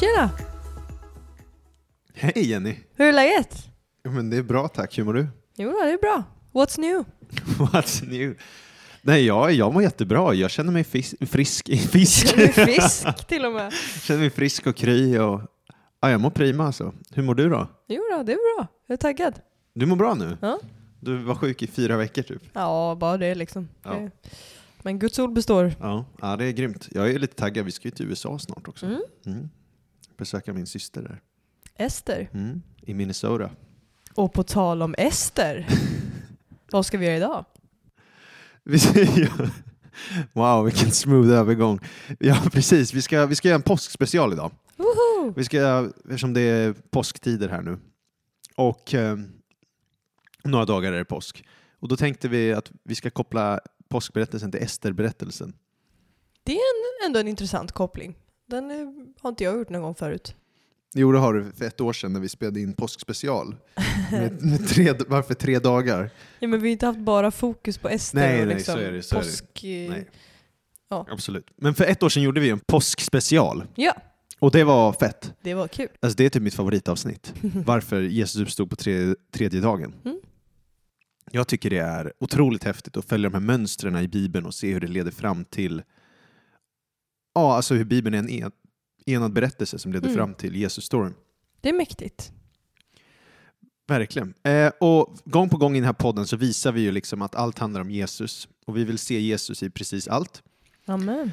Tjena! Hej Jenny! Hur är läget? Ja, men det är bra tack, hur mår du? Jo, det är bra. What's new? What's new? Nej, jag, jag mår jättebra. Jag känner mig fis, frisk. Fisk. Du är frisk till och med. känner mig frisk och kry och ja, jag mår prima alltså. Hur mår du då? Jo då, det är bra. Jag är taggad. Du mår bra nu? Ja. Du var sjuk i fyra veckor typ. Ja, bara det liksom. Ja. Men Guds ord består. Ja, ja det är grymt. Jag är lite taggad. Vi ska ju till USA snart också. Mm. Mm. Besöka min syster där. Ester. Mm. I Minnesota. Och på tal om Ester. Vad ska vi göra idag? Vi ska göra- Wow, vilken smooth övergång. Ja, precis. Vi ska, vi ska göra en påskspecial idag. Woho! Vi ska, eftersom det är påsktider här nu. Och eh, några dagar är det påsk. Och då tänkte vi att vi ska koppla påskberättelsen till Ester-berättelsen. Det är en, ändå en intressant koppling. Den har inte jag gjort någon gång förut. Jo, det har du för ett år sedan när vi spelade in påskspecial. Med, med tre, varför tre dagar? Ja, men vi har inte haft bara fokus på Ester Nej, och nej, liksom så är det, så är det. påsk... eh, Nej. Ja. Absolut. Men för ett år sedan gjorde vi en påskspecial. Ja, Och det var fett. det var kul. Alltså det är typ mitt favoritavsnitt. Varför Jesus uppstod på tre, tredje dagen. Mm. Jag tycker det är otroligt häftigt att följa de här mönstren i Bibeln och se hur det leder fram till Ja, alltså hur Bibeln är en en enad berättelse som leder Mm. fram till Jesus-storyn. Det är mäktigt. Verkligen. Eh, och gång på gång i den här podden så visar vi ju liksom att allt handlar om Jesus. Och vi vill se Jesus i precis allt. Amen.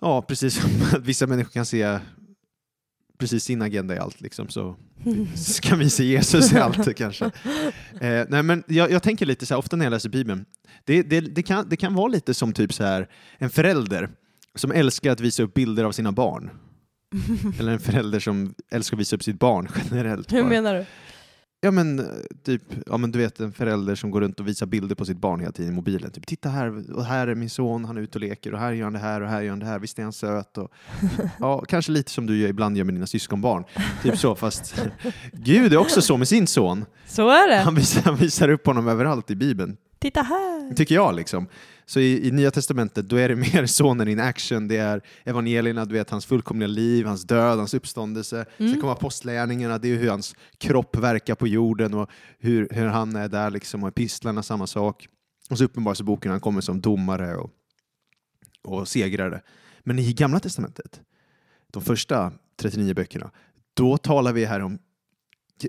Ja, precis som att vissa människor kan se precis sin agenda i allt, liksom, så ska vi se Jesus i allt kanske. Eh, nej, men jag, jag tänker lite så här, ofta när jag läser Bibeln, det, det, det, kan, det kan vara lite som typ så här, en förälder som älskar att visa upp bilder av sina barn. Eller en förälder som älskar att visa upp sitt barn generellt. Hur bara. menar du? Ja men eh, typ, ja men du vet en förälder som går runt och visar bilder på sitt barn hela tiden i mobilen. Typ, titta här, och här är min son, han är ute och leker och här gör han det här och här gör han det här, visst är han söt? Och, ja, kanske lite som du gör, ibland gör med dina syskonbarn. Typ så, fast Gud är också så med sin son. Så är det. Han visar, han visar upp honom överallt i Bibeln, Titta här. tycker jag liksom. Så i, i Nya Testamentet, då är det mer sonen in action, det är evangelierna, du vet hans fullkomliga liv, hans död, hans uppståndelse. Mm. Sen kommer apostlärningarna, det är hur hans kropp verkar på jorden och hur, hur han är där liksom, och epistlarna samma sak. Och så uppenbarelseboken, han kommer som domare och, och segrare. Men i Gamla Testamentet, de första 39 böckerna, då talar vi här om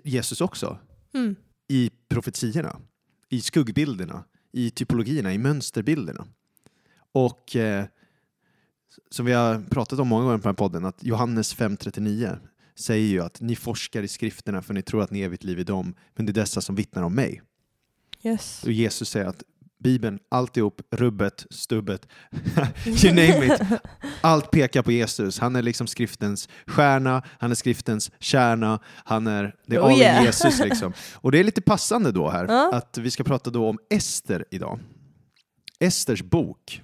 Jesus också Mm. i profetiorna, i skuggbilderna, i typologierna, i mönsterbilderna. Och eh, som vi har pratat om många gånger på den här podden, att Johannes 5.39 säger ju att ni forskar i skrifterna för ni tror att ni evigt liv i dem, men det är dessa som vittnar om mig. Yes. Och Jesus säger att Bibeln, alltihop, rubbet, stubbet, you name it, allt pekar på Jesus. Han är liksom skriftens stjärna, han är skriftens kärna, han är, det är Oh all yeah. Jesus liksom. Och det är lite passande då här, Ja. att vi ska prata då om Ester idag. Esters bok.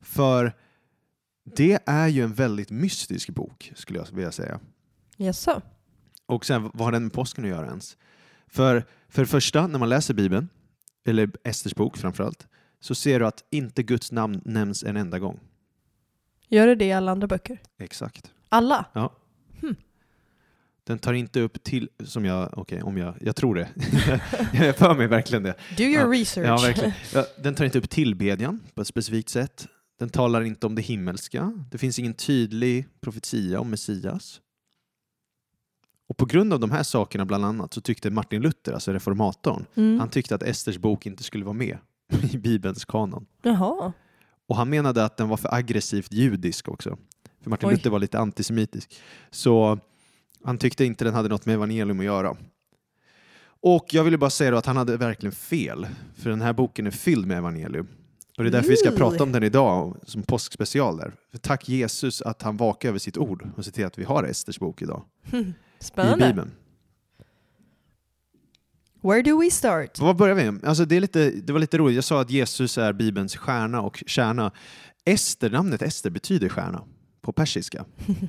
För det är ju en väldigt mystisk bok, skulle jag vilja säga. Jaså? Och sen, vad har den med påsken att göra ens? För, för det första, när man läser Bibeln, eller Esters bok framförallt, så ser du att inte Guds namn nämns en enda gång. Gör det det i alla andra böcker? Exakt. Alla? Den tar inte upp till, som jag, okej, om jag, jag tror det. jag är för mig verkligen det. Do your Ja. research. Ja, verkligen. Ja, Den tar inte upp tillbedjan på ett specifikt sätt. Den talar inte om det himmelska. Det finns ingen tydlig profetia om Messias. Och på grund av de här sakerna bland annat så tyckte Martin Luther, alltså reformatorn, Mm. han tyckte att Esters bok inte skulle vara med i Bibelns kanon. Jaha. Och han menade att den var för aggressivt judisk också. För Martin Oj. Luther var lite antisemitisk. Så han tyckte inte den hade något med evangelium att göra. Och jag ville bara säga att han hade verkligen fel. För den här boken är fylld med evangelium. Och det är därför vi ska prata om den idag som påskspecial där. För tack Jesus att han vakar över sitt ord och ser till att vi har Esters bok idag i Spännande. Bibeln. Where do we start? Vad börjar vi med? Alltså det, är lite, det var lite roligt, jag sa att Jesus är Bibelns stjärna och kärna. Ester, namnet Ester betyder stjärna på persiska.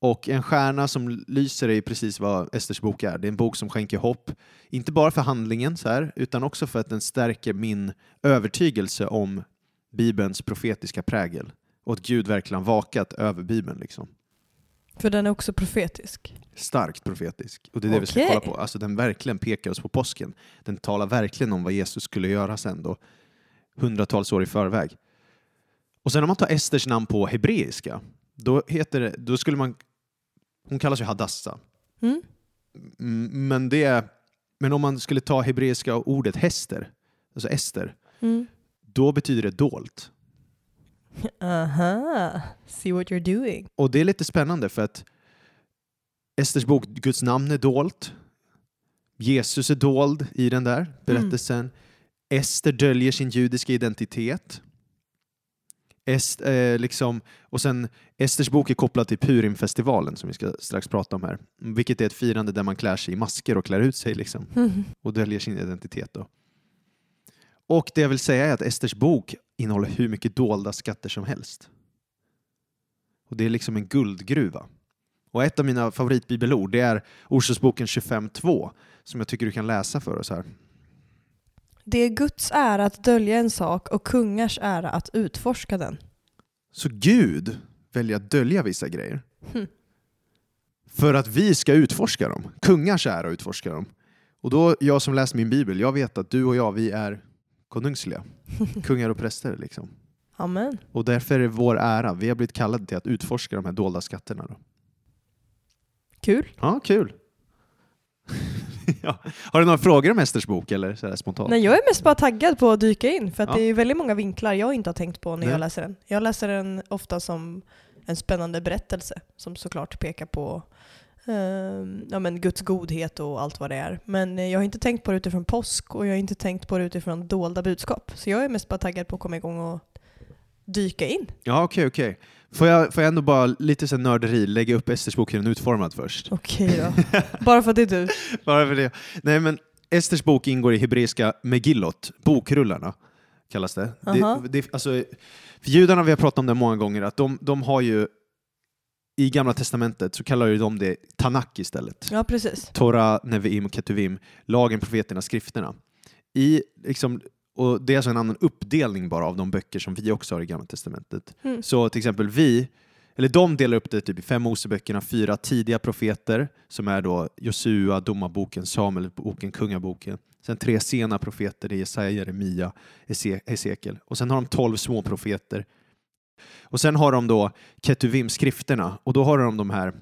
Och en stjärna som lyser är precis vad Esters bok är. Det är en bok som skänker hopp, inte bara för handlingen så här, utan också för att den stärker min övertygelse om Bibelns profetiska prägel. Och att Gud verkligen vakat över Bibeln. Liksom. För den är också profetisk. Starkt profetisk. Och det är det vi ska kolla på. Alltså den verkligen pekar oss på påsken. Den talar verkligen om vad Jesus skulle göra sen då, hundratals år i förväg. Och sen om man tar Esters namn på hebreiska, då, heter det, då skulle man... Hon kallas ju Hadassa. Mm. Men, det, är- men om man skulle ta hebreiska ordet häster, alltså Ester, Mm. då betyder det dolt. Aha, see what you're doing. Och det är lite spännande för att Esters bok, Guds namn är dolt. Jesus är dold i den där berättelsen. Ester döljer sin judiska identitet. Est, eh, liksom, och sen Esters bok är kopplad till Purimfestivalen som vi ska strax prata om här. Vilket är ett firande där man klär sig i masker och klär ut sig liksom, och döljer sin identitet. Då. Och det jag vill säga är att Esters bok innehåller hur mycket dolda skatter som helst. Och det är liksom en guldgruva. Och ett av mina favoritbibelord det är Orsaksboken 25.2 som jag tycker du kan läsa för oss här. Det är Guds ära att dölja en sak och kungars ära att utforska den. Så Gud väljer att dölja vissa grejer Hm. för att vi ska utforska dem. Kungars ära att utforska dem. Och då, jag som läser min bibel, jag vet att du och jag, vi är konungsliga. Kungar och präster liksom. Amen. Och därför är det vår ära. Vi har blivit kallade till att utforska de här dolda skatterna. Då. Kul. Ja, kul. ja. Har du några frågor om Esters bok eller så här spontant? Nej, jag är mest bara taggad på att dyka in för att Ja. det är väldigt många vinklar jag inte har tänkt på när Nej. jag läser den. Jag läser den ofta som en spännande berättelse som såklart pekar på ja, men Guds godhet och allt vad det är. Men eh, jag har inte tänkt på det utifrån påsk och jag har inte tänkt på det utifrån dolda budskap. Så jag är mest bara taggad på att komma igång och dyka in. Ja, okej, okej. Får jag, får jag ändå bara lite så här nörderi lägga upp Esters bok hur den är utformad först? Okej då. bara för att det är du. Bara för det. Nej, men Esters bok ingår i hebreiska Megillot, bokrullarna kallas det. Aha. det, det alltså, för judarna, vi har pratat om det många gånger, att de, de har ju i Gamla Testamentet så kallar ju de det Tanakh istället. Ja, precis. Torah, Neviim och Ketuvim, lagen, profeterna, skrifterna. I, liksom, och det är alltså en annan uppdelning bara av de böcker som vi också har i Gamla Testamentet. Mm. Så till exempel vi, eller de delar upp det typ i fem Moseböckerna, fyra tidiga profeter som är då Josua, Domarboken, Samuelboken, Kungaboken. Sen tre sena profeter, det är Jesaja, Jeremia, Ese- Hesekiel. Och sen har de tolv små profeter. Och sen har de då Ketuvim-skrifterna och då har de de här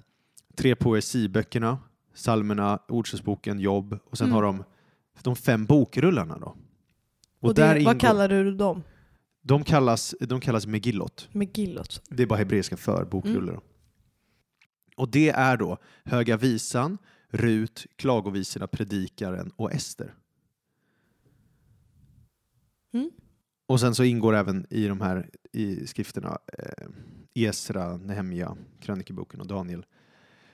tre poesiböckerna, psalmerna, Ordspråksboken, Jobb och sen Mm. har de de fem bokrullarna då. Och, Och, där det, vad kallar du dem? de, kallas, de kallas Megillot. Megillot. Det är bara hebreiska för bokrullar. Mm. Och det är då Höga visan, Rut, Klagovisorna, Predikaren och Ester. Mm. Och sen så ingår även i de här i skrifterna eh, Esra, Nehemja, Krönikeboken och Daniel.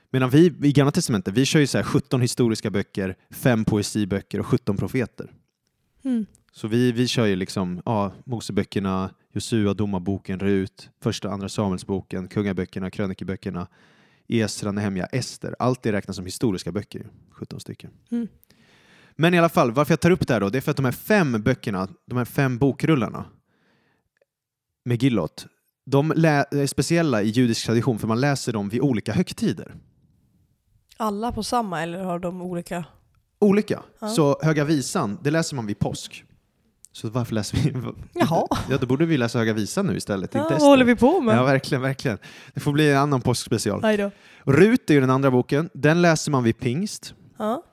Medan vi i Gamla Testamentet, vi kör ju så här 17 historiska böcker, 5 poesiböcker och 17 profeter. Mm. Så vi, vi kör ju liksom ja, Moseböckerna, Josua, Domarboken, Rut, första och andra Samuelsboken, Kungaböckerna, Krönikeböckerna, Esra, Nehemja, Ester. Allt det räknas som historiska böcker, 17 stycken. Mm. Men i alla fall, varför jag tar upp det här då, det är för att de här fem böckerna, de här fem bokrullarna, Megillot, de är speciella i judisk tradition för man läser dem vid olika högtider. Alla på samma eller har de olika? Olika. Ja. Så Höga Visan, det läser man vid påsk. Så varför läser vi? Jaha. Ja, då borde vi läsa Höga Visan nu istället. Ja, vad håller vi på med? Ja, verkligen, verkligen. Det får bli en annan påskspecial. Rut är ju den andra boken. Den läser man vid pingst. Ja,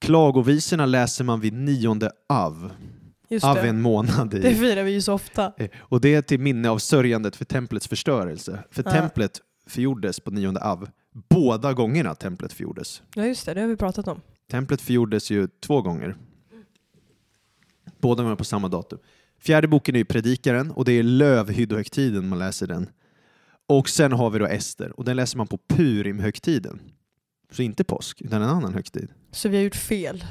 Klagovisorna läser man vid nionde av. just Av det. en månad. Det I. firar vi ju så ofta. Eh, Och det är till minne av sörjandet för templets förstörelse. För Ja. templet förgjordes på nionde av. Båda gångerna templet förgjordes. Ja, just det. Det har vi pratat om. Templet förgjordes ju två gånger. Båda gångerna på samma datum. Fjärde boken är ju Predikaren och det är lövhyddohögtiden man läser den. Och sen har vi då Ester och den läser man på Purimhögtiden. Så inte påsk, utan en annan högtid. Så vi har gjort fel.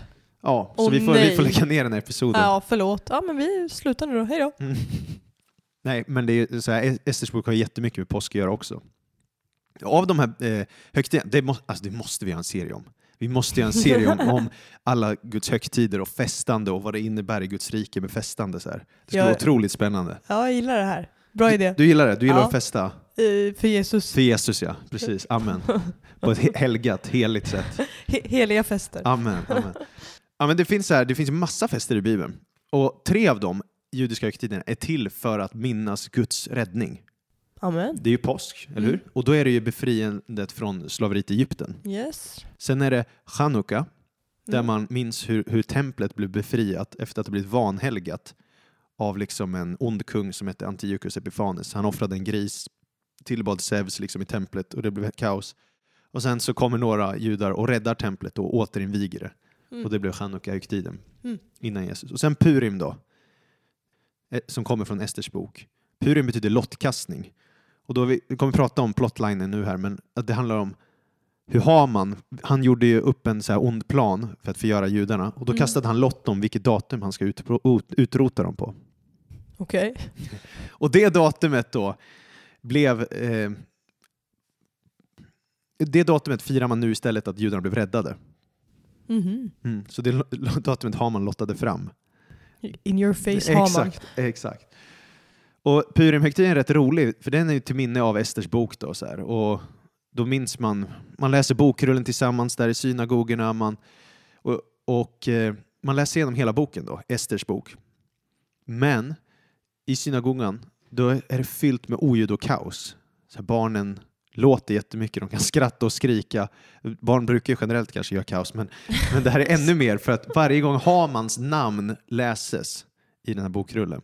Ja, så Åh, vi, får, vi får lägga ner den här episoden. Ja, förlåt. Ja, men vi slutar nu då. Hej då. Mm. Nej, men det är så här, Esters bok har jättemycket med påsk att göra också. Av de här eh, högtiderna, det, må, alltså det måste vi ha en serie om. Vi måste göra en serie om, om alla Guds högtider och festande och vad det innebär i Guds rike med festande. Så här. Det skulle vara otroligt spännande. Ja, jag gillar det här. Bra idé. Du gillar det? Du gillar Ja. att festa? För Jesus. För Jesus ja, precis. Amen. På ett he- helgat, heligt sätt. He- heliga fester. Amen. amen. Ja, men det, finns så här, det finns massa fester i Bibeln. Och tre av dem, judiska högtiderna, är till för att minnas Guds räddning. Amen. Det är ju påsk, eller Mm. hur? Och då är det ju befriandet från slaveriet i Egypten. Yes. Sen är det chanukka, där Mm. man minns hur, hur templet blev befriat efter att det blivit vanhelgat av liksom en ond kung som hette Antiochus Epiphanes. Han offrade en gris, tillbad Zeus liksom i templet och det blev kaos. Och sen så kommer några judar och räddar templet och återinviger det. Mm. Och det blev chanukka-högtiden Mm. innan Jesus. Och sen Purim då, eh, som kommer från Esters bok. Purim betyder lottkastning. Och då vi, vi kommer prata om plotlinen nu här, men att det handlar om hur Haman, han gjorde ju upp en så här ond plan för att förgöra judarna och då Mm. kastade han lott om vilket datum han ska ut, utrota dem på. Okej. Och det datumet då blev... Eh, det datumet firar man nu istället att judarna blev räddade. Mhm. Mm. Så det datumet har man lottade fram. In your face har man. Exakt, exakt. Och Purimhögtiden är rätt rolig, för den är ju till minne av Esters bok. Då, så här. Och då minns man, man läser bokrullen tillsammans där i synagogorna, man, och, och eh, man läser igenom hela boken då, Esters bok. Men i synagogan, då är det fyllt med oljud och kaos. Så barnen låter jättemycket, de kan skratta och skrika. Barn brukar ju generellt kanske göra kaos, men, men det här är ännu mer för att varje gång Hamans namn läses i den här bokrullen,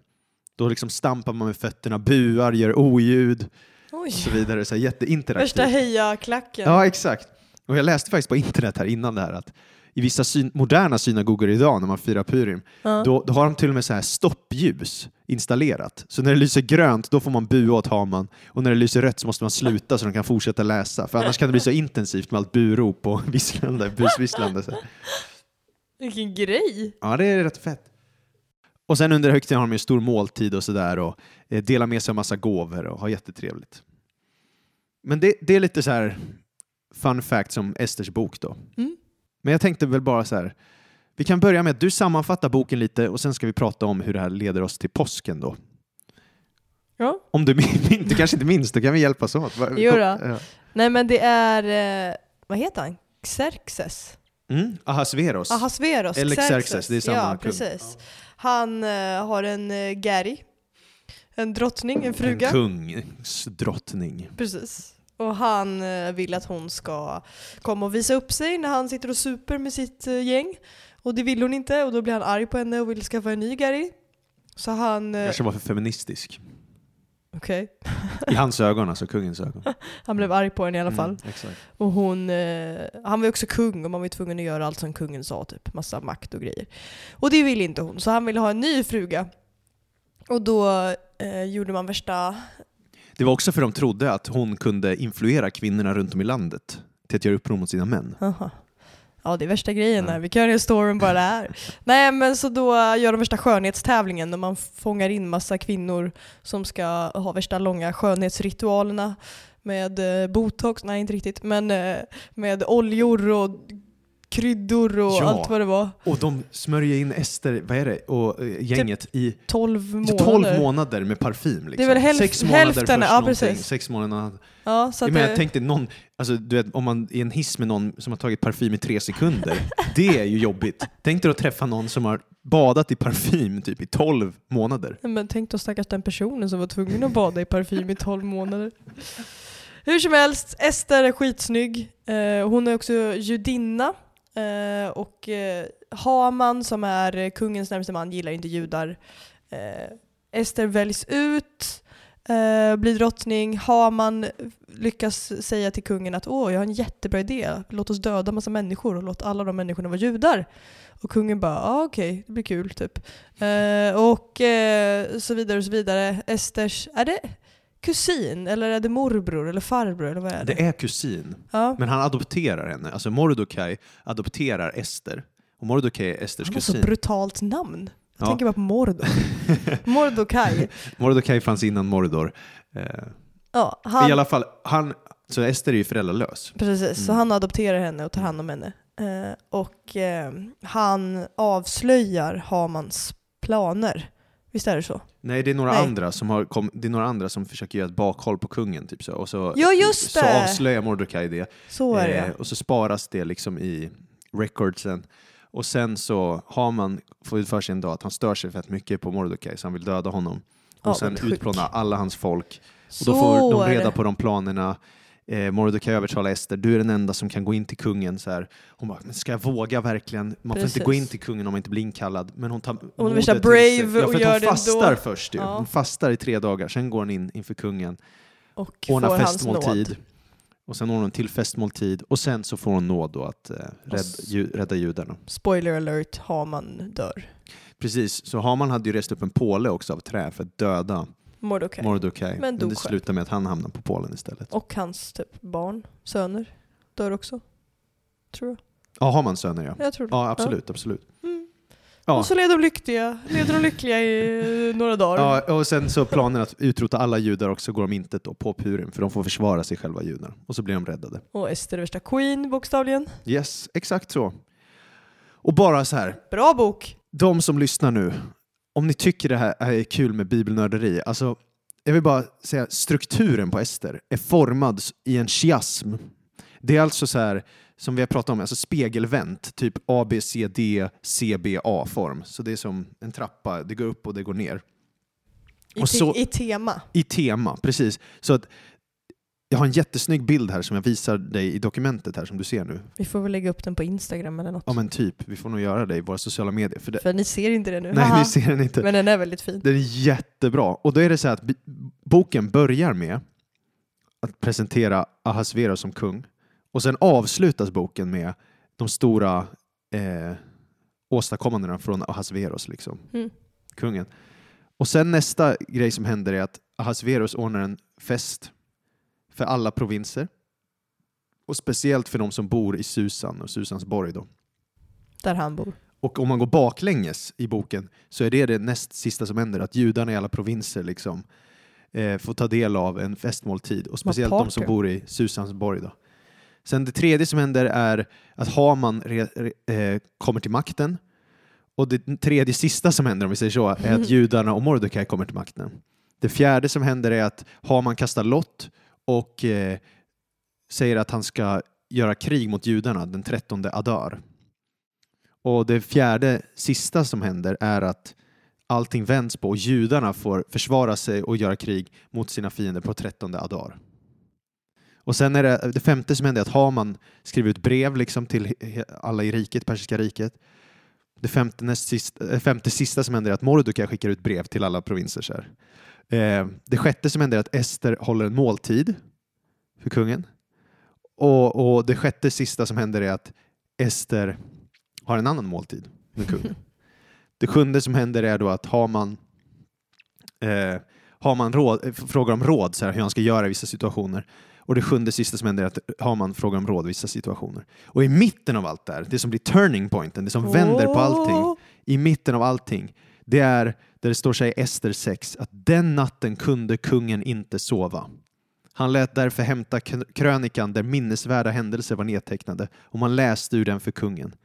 då liksom stampar man med fötterna, buar, gör oljud Oj. och så vidare. Så här, jätteinteraktivt. Värsta heja-klacken. Ja, exakt. Och jag läste faktiskt på internet här innan det här att i vissa syn moderna synagogor idag när man firar Purim, Ja. då, då har de till och med så här stoppljus installerat. Så när det lyser grönt, då får man bua åt Haman. Och när det lyser rött så måste man sluta så de kan fortsätta läsa. För annars kan det bli så intensivt med allt burop och visslande, busvisslande. Så. Vilken grej. Ja, det är rätt fett. Och sen under högtiden har de ju stor måltid och sådär och eh, delar med sig av massa gåvor och har jättetrevligt. Men det, det är lite så här fun fact som Esters bok då. Mm. Men jag tänkte väl bara så här, vi kan börja med att du sammanfattar boken lite och sen ska vi prata om hur det här leder oss till påsken då. Ja. Om du inte, kanske inte minns, då kan vi hjälpas åt. Jo då. Ja. Nej men det är, eh, vad heter han? Xerxes? Mm, Ahasveros. Ahasveros. Eller Xerxes, det är samma Ja, kung. precis. Han eh, har en uh, Gary, en drottning, en fruga. En kungsdrottning. Precis. Och han eh, vill att hon ska komma och visa upp sig när han sitter och super med sitt eh, gäng. Och det vill hon inte och då blir han arg på henne och vill skaffa en ny Gary. Så han... eh, Kanske var för feministisk. Okej. I hans ögon, alltså kungens ögon. Han blev arg på henne i alla fall. Mm, exakt. Och hon, han var ju också kung och man var ju tvungen att göra allt som kungen sa, typ massa makt och grejer. Och det ville inte hon, så han ville ha en ny fruga. Och då eh, gjorde man värsta... Det var också för de trodde att hon kunde influera kvinnorna runt om i landet till att göra uppror mot sina män. Aha. Ja, det är värsta grejen där. Vi kan göra storyn bara där. Nej, men så då gör de värsta skönhetstävlingen när man fångar in massa kvinnor som ska ha värsta långa skönhetsritualerna med eh, botox, nej inte riktigt, men eh, med oljor och kryddor och Ja. allt vad det var. Och de smörjer in Ester, vad är det, och eh, gänget i 12 månader. 12 månader med parfym. Liksom. Det är väl hälf- Sex månader hälften, först ja, precis. Sex månader. Ja, så Jag menar, det, tänk dig någon, alltså, du vet, om man är i en hiss med någon som har tagit parfym i tre sekunder. det är ju jobbigt. Tänk dig att träffa någon som har badat i parfym typ i 12 månader. Men tänk då stackars den personen som var tvungen att bada i parfym i 12 månader. Hur som helst, Ester är skitsnygg. Eh, hon är också judinna. Eh, och eh, Haman som är kungens närmaste man gillar inte judar. Eh, Ester väljs ut, eh, blir drottning. Haman lyckas säga till kungen att åh, jag har en jättebra idé, låt oss döda massa människor och låt alla de människorna vara judar. Och kungen bara, ah, okej, det blir kul typ. Eh, och eh, så vidare och så vidare. Esters, är det kusin eller är det morbror eller farbror eller vad är det? Det är kusin, ja. men han adopterar henne. Alltså Mordokaj adopterar Ester. Och Mordokaj är Esters Han har så kusin. brutalt namn. Jag Ja. tänker bara på Mordor. Mordokaj. Mordokaj fanns innan Mordor. Eh, Ja, han, I alla fall, han, så Ester är ju föräldralös. Precis, så Mm. han adopterar henne och tar hand om henne. Eh, och eh, han avslöjar Hamans planer. Visst är det så? Nej, det är några, Nej. andra som har kom, det är några andra som försöker göra ett bakhåll på kungen. Typ så. Och så, Ja, just så det! avslöjar Mordokaj det. Så är det. Eh, och så sparas det liksom i recordsen. Och sen så har man fått för sig en dag att han stör sig fett mycket på Mordokaj så han vill döda honom. Och sen Avundsjuk. utplåna alla hans folk. Och Så då får de reda på de planerna. Eh, Mordokaj övertalar Ester, du är den enda som kan gå in till kungen. Så här. Hon bara, men ska jag våga verkligen? Man får Precis. inte gå in till kungen om man inte blir inkallad. Men hon tar är modet värsta brave ja, och gör hon det fastar ändå. först ju. Ja. Hon fastar i tre dagar, sen går hon in inför kungen, Och ordnar får festmåltid. Och sen ordnar hon till festmåltid och sen så får hon nåd då att eh, rädda, ju, rädda judarna. Spoiler alert, Haman dör. Precis, så Haman hade ju rest upp en påle också av trä för att döda Mordokaj. Mordokaj. Men Men det själv. slutar med att han hamnar på pålen istället. Och hans typ barn, söner, dör också. Tror jag. Ja, har man söner ja. Jag tror det. Ja, absolut, absolut. Mm. Ja. Och så leder de lyckliga, leder de lyckliga i några dagar. Ja, och sen så planen att utrota alla judar också går om intet då på Purim, för de får försvara sig själva judarna. Och så blir de räddade. Och Ester är värsta queen bokstavligen. Yes, exakt så. Och bara så här, Bra bok! de som lyssnar nu, om ni tycker det här är kul med bibelnörderi, alltså jag vill bara säga strukturen på Ester är formad i en chiasm. Det är alltså så här, som vi har pratat om, alltså spegelvänt, typ A, B, C, D, C, B, A-form. Så det är som en trappa, det går upp och det går ner. I, Och te- så- I tema. I tema, precis. Så att jag har en jättesnygg bild här som jag visar dig i dokumentet här som du ser nu. Vi får väl lägga upp den på Instagram eller något. Ja men typ, vi får nog göra det i våra sociala medier. För det, För ni ser inte det nu. nej, Haha. ni ser den inte. Men den är väldigt fin. Den är jättebra. Och då är det så här att boken börjar med att presentera Ahasverus som kung. Och sen avslutas boken med de stora eh, åstadkommandena från Ahasverus, liksom. Mm. kungen. Och sen nästa grej som händer är att Ahasverus ordnar en fest för alla provinser. Och speciellt för de som bor i Susan och Susans borg. Då. Där han bor. Och om man går baklänges i boken så är det det näst sista som händer, att judarna i alla provinser liksom, eh, får ta del av en festmåltid. Och speciellt de som bor i Susans borg. Då. Sen det tredje som händer är att Haman re, re, eh, kommer till makten. Och det tredje sista som händer, om vi säger så, är att judarna och Mordecai kommer till makten. Det fjärde som händer är att Haman kastar lott och eh, säger att han ska göra krig mot judarna den 13 Adar. Och det fjärde, sista som händer är att allting vänds på och judarna får försvara sig och göra krig mot sina fiender på 13 Adar. Och sen är det, det femte som händer är att Haman skriver ut brev liksom till alla i riket, persiska riket. Det femte, näst sista, eh, femte sista som händer är att Mordecai skickar ut brev till alla provinser. Eh, det sjätte som händer är att Ester håller en måltid för kungen. Och, och det sjätte sista som händer är att Ester har en annan måltid med kungen. Det sjunde som händer är då att har man, eh, har man råd, eh, frågar om råd, så här, hur han ska göra i vissa situationer. Och det sjunde sista som händer är att har man frågar om råd i vissa situationer. Och i mitten av allt det här, det som blir turning pointen, det som vänder på allting, i mitten av allting, det är där det står sig i Ester 6 att den natten kunde kungen inte sova. Han lät därför hämta krönikan där minnesvärda händelser var nedtecknade och man läste ur den för kungen.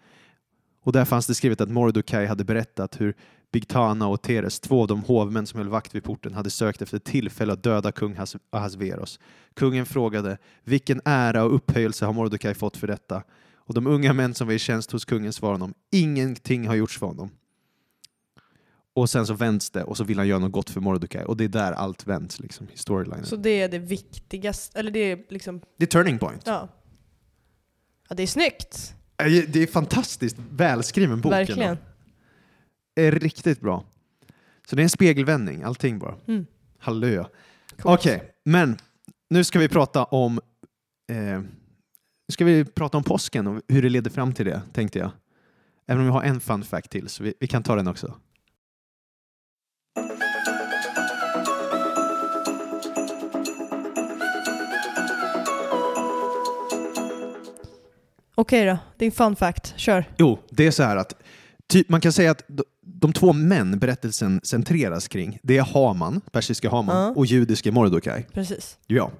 Och där fanns det skrivet att Mordokaj hade berättat hur Bigtana och Teres, två av de hovmän som höll vakt vid porten, hade sökt efter tillfälle att döda kung Ahasveros. Kungen frågade vilken ära och upphöjelse har Mordokaj fått för detta? Och de unga män som var i tjänst hos kungen svarade honom ingenting har gjorts för honom. Och sen så vänds det och så vill han göra något gott för Mordecai och det är där allt vänds liksom, i storylinen. Så det är det viktigaste, eller det är liksom, Det är turning point. ja. Ja, det är snyggt. Eh, Det är fantastiskt välskriven bok. Verkligen. ändå. är riktigt bra. Så det är en spegelvändning, allting bara. Mm. Hallå. Okej, men nu ska vi prata om eh, nu ska vi prata om påsken och hur det leder fram till det, tänkte jag. Även om vi har en fun fact till, så vi, vi kan ta den också. Okej då, din fun fact. Kör. Jo, det är så här att typ, man kan säga att de, två män berättelsen centreras kring, det är Haman, persiska Haman, Ja. och judiske Mordokaj. Precis. Ja.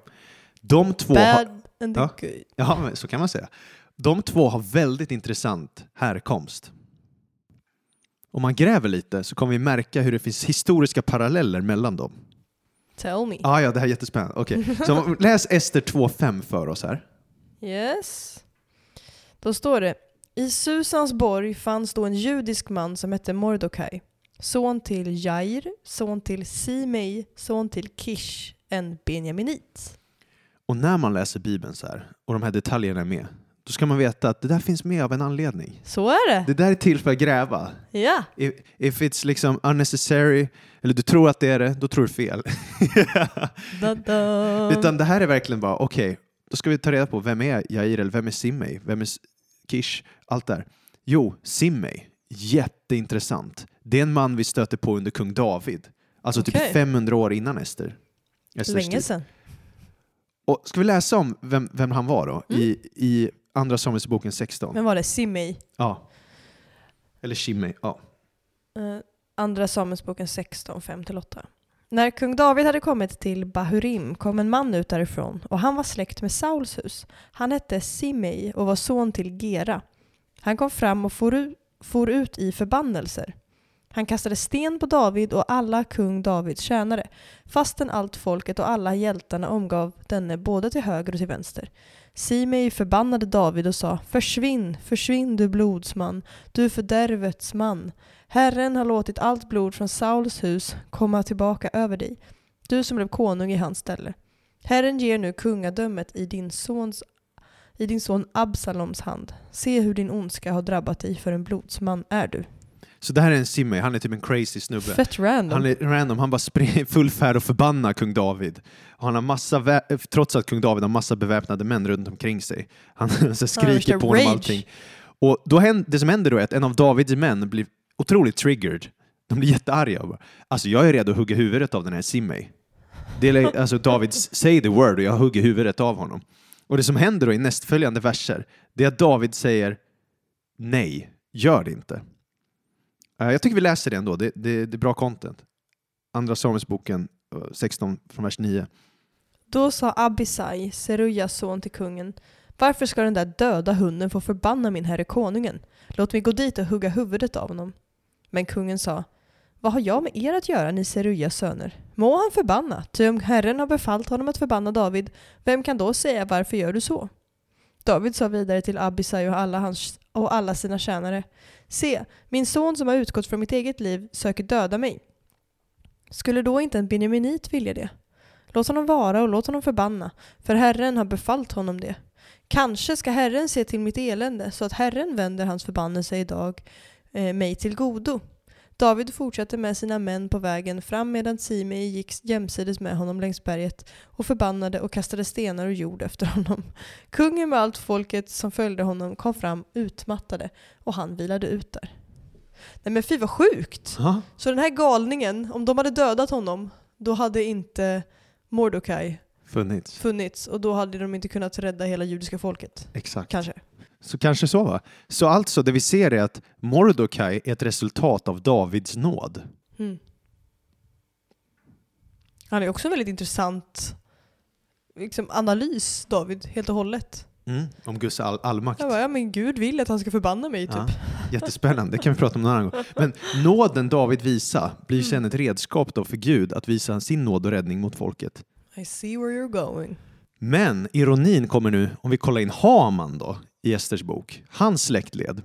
De två Bad and the Ja. good. ja, så kan man säga. De två har väldigt intressant härkomst. Om man gräver lite så kommer vi märka hur det finns historiska paralleller mellan dem. Tell me. Ah, ja, det här är jättespännande. Okej, så läs Ester 2.5 för oss här. Yes. Då står det I Susans borg fanns då en judisk man som hette Mordokaj. Son till Jair, son till Simei, son till Kish, en benjaminit. Och när man läser Bibeln så här, och de här detaljerna är med, då ska man veta att det där finns med av en anledning. Så är det. Det där är till för att gräva. Ja. If, if it's liksom unnecessary, eller du tror att det är det, då tror du fel. Da, da. Utan det här är verkligen bara, okej, då ska vi ta reda på vem är Jair eller vem är Simei? Vem är Kish? Allt där. Jo, Simei. Jätteintressant. Det är en man vi stöter på under kung David. Alltså Okej. typ 500 år innan Ester. Esters Länge sedan. Och ska vi läsa om vem, vem han var då? I, I Andra Samuelsboken 16? Men var det Simei? Ja. Eller Shimei. Ja. Eh, andra Samuelsboken 16, 5-8. När kung David hade kommit till Bahurim kom en man ut därifrån och han var släkt med Sauls hus. Han hette Simei och var son till Gera. Han kom fram och for, for ut i förbannelser. Han kastade sten på David och alla kung Davids tjänare, fastän allt folket och alla hjältarna omgav denne både till höger och till vänster. Simei förbannade David och sa Försvinn, försvinn du blodsman, du fördärvets man. Herren har låtit allt blod från Sauls hus komma tillbaka över dig, du som blev konung i hans ställe. Herren ger nu kungadömet i din, sons, i din son Absaloms hand. Se hur din ondska har drabbat dig, för en blodsman är du. Så det här är en Simei, han är typ en crazy snubbe. Fett random. Han är random, han bara springer full färd och förbannar kung David. Och han har massa, trots att kung David har massa beväpnade män runt omkring sig. Han så skriker värsta på honom rage. allting. Och då händer, det som händer då är att en av Davids män blir otroligt triggered. De blir jättearga. och bara, Alltså jag är redo att hugga huvudet av den här Simei. Det är, alltså David, säger the word och jag hugger huvudet av honom. Och det som händer då i nästföljande verser, det är att David säger nej, gör det inte. Eh, jag tycker vi läser det ändå, det, det, det är bra content. Andra Samuelsboken eh, 16 från vers 9. Då sa Abisai, Serujas son till kungen, varför ska den där döda hunden få förbanna min herre konungen? Låt mig gå dit och hugga huvudet av honom. Men kungen sa, vad har jag med er att göra, ni Serujas söner? Må han förbanna, ty om Herren har befallt honom att förbanna David, vem kan då säga varför gör du så? David sa vidare till Abisai och alla, hans, och alla sina tjänare, se, min son som har utgått från mitt eget liv söker döda mig. Skulle då inte en benjaminit vilja det? Låt honom vara och låt honom förbanna, för Herren har befallt honom det. Kanske ska Herren se till mitt elände, så att Herren vänder hans förbannelse idag eh, mig till godo. David fortsatte med sina män på vägen fram medan Simei gick jämsides med honom längs berget och förbannade och kastade stenar och jord efter honom. Kungen med allt folket som följde honom kom fram utmattade och han vilade ut där. Nej men fy vad sjukt! Ja. Så den här galningen, om de hade dödat honom, då hade inte Mordokaj Funnits. funnits och då hade de inte kunnat rädda hela judiska folket. Exakt. Kanske. Så kanske så va? Så alltså det vi ser är att Mordokaj är ett resultat av Davids nåd. Mm. Han är också en väldigt intressant liksom, analys, David, helt och hållet. Om Guds all allmakt. Jag bara, ja men Gud vill att han ska förbanna mig, typ. Ja, jättespännande, det kan vi prata om någon annan gång. Men nåden David visar blir sen ett redskap då för Gud att visa sin nåd och räddning mot folket. I see where you're going. Men ironin kommer nu om vi kollar in Haman då i Esters bok, hans släktled.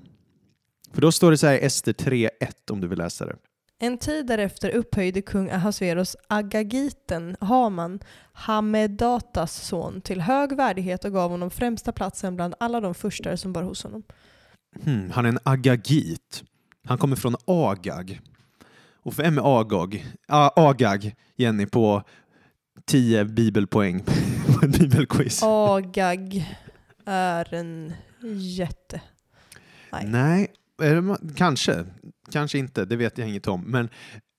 För då står det så här i Ester 3.1 om du vill läsa det. En tid därefter upphöjde kung Ahasveros Agagiten, Haman, Hamedatas son, till hög värdighet och gav honom främsta platsen bland alla de furstar som bar hos honom. Hmm, han är en agagit. Han kommer från Agag. Och vem är Agag? Ah, Agag, Jenny, på 10 bibelpoäng på ett bibelquiz. Agag är en jätte. Nej. Nej, det kanske. Kanske inte, det vet jag inget om. Men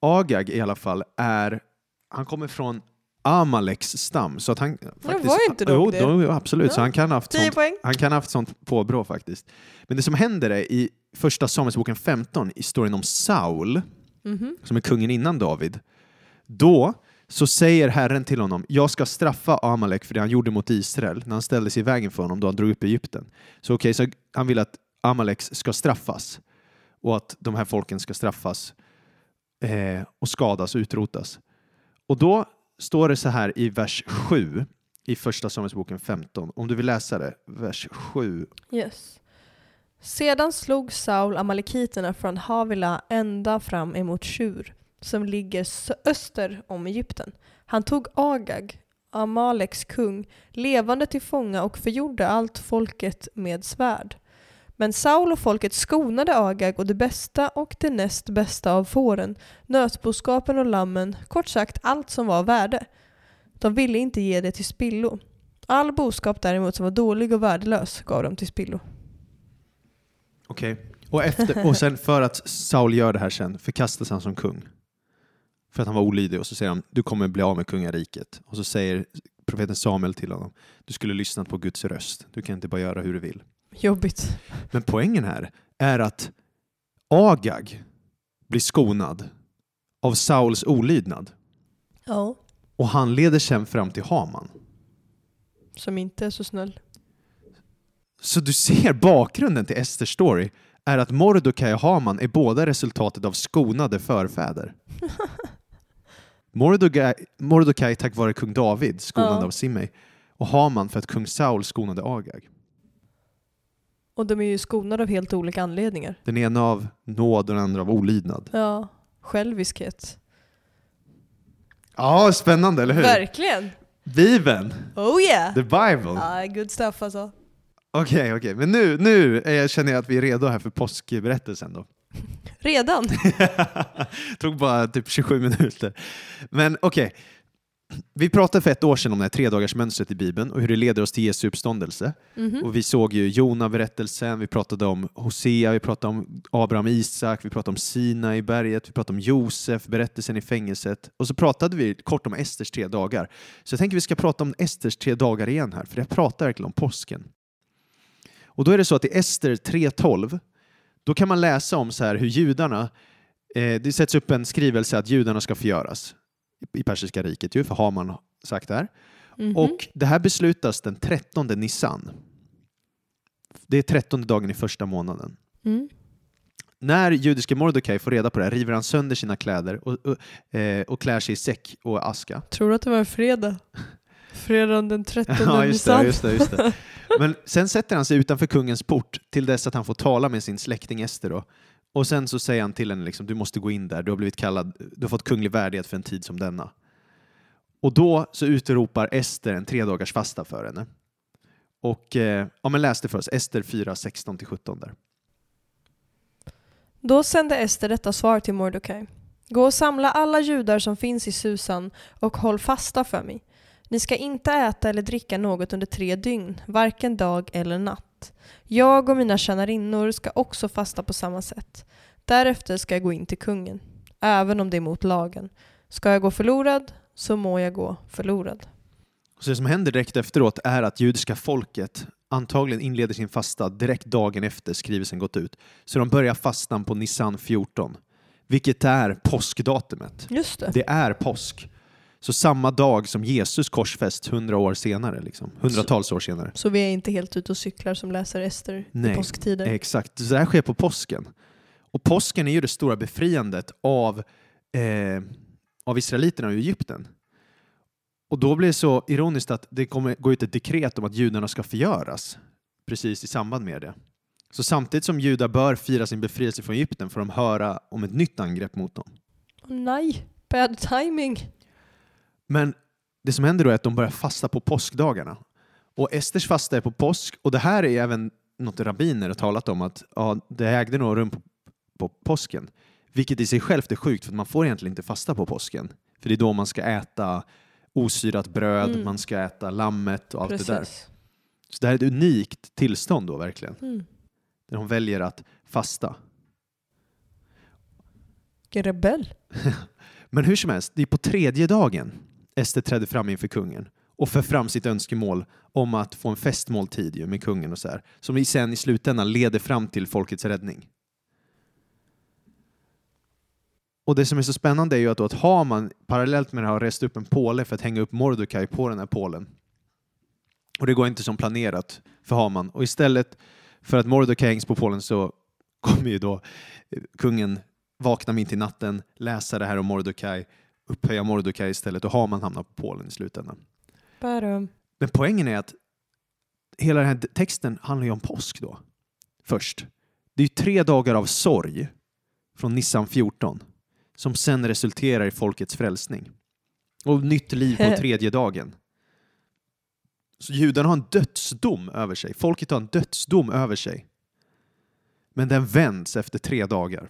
Agag i alla fall är, han kommer från Amaleks stam. Så att han faktiskt, var inte jo, det? då, absolut, så Ja. han kan ha haft 10 sånt, poäng. han kan ha haft sånt påbrå faktiskt. Men det som händer är i första Samuelsboken 15, i storyn om Saul, Mhm. som är kungen innan David, då så säger Herren till honom, jag ska straffa Amalek för det han gjorde mot Israel när han ställde sig i vägen för honom då han drog upp Egypten. Så okej, så han vill att Amalek ska straffas och att de här folken ska straffas eh, och skadas och utrotas. Och då står det så här i vers 7 i första Samuelsboken 15, om du vill läsa det, vers 7. Yes. Sedan slog Saul amalekiterna från Havila ända fram emot Tjur som ligger öster om Egypten. Han tog Agag, Amaleks kung, levande till fånga och förgjorde allt folket med svärd. Men Saul och folket skonade Agag och det bästa och det näst bästa av fåren, nötboskapen och lammen, kort sagt allt som var av värde. De ville inte ge det till spillo. All boskap däremot som var dålig och värdelös gav de till spillo. Okej. Och, efter, och sen för att Saul gör det här sen förkastas han som kung. För att han var olydig och så säger han du kommer bli av med kungariket. Och så säger profeten Samuel till honom du skulle lyssna på Guds röst. Du kan inte bara göra hur du vill. Jobbigt. Men poängen här är att Agag blir skonad av Sauls olydnad. Ja. Och han leder sen fram till Haman. Som inte är så snäll. Så du ser bakgrunden till Esters story är att Mordokaj och Haman är båda resultatet av skonade förfäder. Mordokaj, Mordokaj tack vare kung David, skonad Ja. av Simei, och Haman för att kung Saul skonade Agag. Och de är ju skonade av helt olika anledningar. Den ena av nåd och den andra av olydnad. Ja. Själviskhet. Ja, spännande, eller hur? Verkligen! Bibeln, Oh yeah! the Bible. Ja, good stuff alltså. Okej, okej, men nu, nu jag, känner jag att vi är redo här för påskberättelsen då. Redan? Tog bara typ 27 minuter. Men okej, vi pratade för ett år sedan om det här tredagarsmönstret i Bibeln och hur det leder oss till Jesu uppståndelse. Mhm. Och vi såg ju Jona-berättelsen, vi pratade om Hosea, vi pratade om Abraham Isak, vi pratade om Sina i berget, vi pratade om Josef, berättelsen i fängelset. Och så pratade vi kort om Esters tre dagar. Så jag tänker vi ska prata om Esters tre dagar igen här, för jag pratar verkligen om påsken. Och då är det så att i Ester 3.12, då kan man läsa om så här hur judarna, eh, det sätts upp en skrivelse att judarna ska förgöras i persiska riket ju, för har man sagt det här. Mhm. Och det här beslutas den 13 Nissan. Det är 13 dagen i första månaden. Mm. När judiske Mordecai får reda på det här river han sönder sina kläder och, och, eh, och klär sig i säck och aska. Tror du att det var en fredag? Fredagen den 13 Ja, just det, just det, just det. Men sen sätter han sig utanför kungens port till dess att han får tala med sin släkting Ester. Då. Och sen så säger han till henne liksom, du måste gå in där, du har blivit kallad, du har fått kunglig värdighet för en tid som denna. Och då så utropar Ester en tre dagars fasta för henne. Och eh, ja, men läs det för oss, Ester 4, 16-17 där. Då sände Ester detta svar till Mordokaj. Gå och samla alla judar som finns i Susan och håll fasta för mig. Ni ska inte äta eller dricka något under tre dygn, varken dag eller natt. Jag och mina tjänarinnor ska också fasta på samma sätt. Därefter ska jag gå in till kungen, även om det är mot lagen. Ska jag gå förlorad, så må jag gå förlorad. Så det som händer direkt efteråt är att judiska folket antagligen inleder sin fasta direkt dagen efter skrivelsen gått ut. Så de börjar fastan på Nissan 14, vilket är påskdatumet. Just det. Det är påsk. Så samma dag som Jesus korsfäst, hundra år senare, liksom. hundratals år senare. Så vi är inte helt ute och cyklar som läser Ester Nej, i påsktider. Exakt, så det här sker på påsken. Och påsken är ju det stora befriandet av, eh, av israeliterna i Egypten. Och då blir det så ironiskt att det kommer gå ut ett dekret om att judarna ska förgöras precis i samband med det. Så samtidigt som judar bör fira sin befrielse från Egypten får de höra om ett nytt angrepp mot dem. Nej, bad timing. Men det som händer då är att de börjar fasta på påskdagarna. Och Esters fasta är på påsk och det här är även något rabbiner har talat om att ja, det ägde nog rum på, på påsken. Vilket i sig självt är sjukt för man får egentligen inte fasta på påsken. För det är då man ska äta osyrat bröd, Mm. man ska äta lammet och allt det där. Precis. Så det här är ett unikt tillstånd då verkligen, Mm. där hon väljer att fasta. Vilken rebell. Men hur som helst, det är på tredje dagen Ester trädde fram inför kungen och för fram sitt önskemål om att få en festmåltid ju med kungen och så här, som i sen i slutändan leder fram till folkets räddning. Och det som är så spännande är ju att, då att Haman parallellt med det här rest upp en påle för att hänga upp Mordecai på den här pålen och det går inte som planerat för Haman och istället för att Mordecai hängs på pålen så kommer ju då kungen vakna mitt i natten, läsa det här om Mordecai, upphöja Mordecai istället och Haman hamnar på Polen i slutändan. Badum. Men poängen är att hela den här texten handlar ju om påsk då. Först. Det är ju tre dagar av sorg från Nissan 14 som sen resulterar i folkets frälsning. Och nytt liv på tredje dagen. Så judarna har en dödsdom över sig. Folket har en dödsdom över sig. Men den vänds efter tre dagar.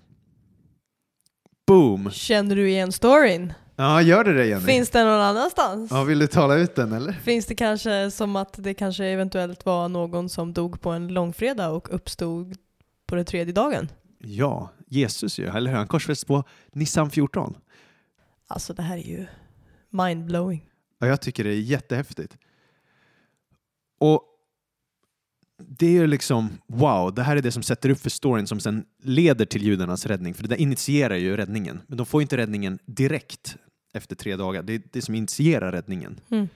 Boom! Känner du igen storyn? Ja, gör det det Jenny? Finns den någon annanstans? Ja, vill du tala ut den eller? Finns det kanske som att det kanske eventuellt var någon som dog på en långfredag och uppstod på den tredje dagen? Ja, Jesus ju, eller hur? Han korsfästs på Nissan 14. Alltså det här är ju mindblowing. Ja, jag tycker det är jättehäftigt. Och det är ju liksom, wow, det här är det som sätter upp för storyn som sen leder till judarnas räddning. För det där initierar ju räddningen. Men de får inte räddningen direkt efter tre dagar. Det är det som initierar räddningen. Mm.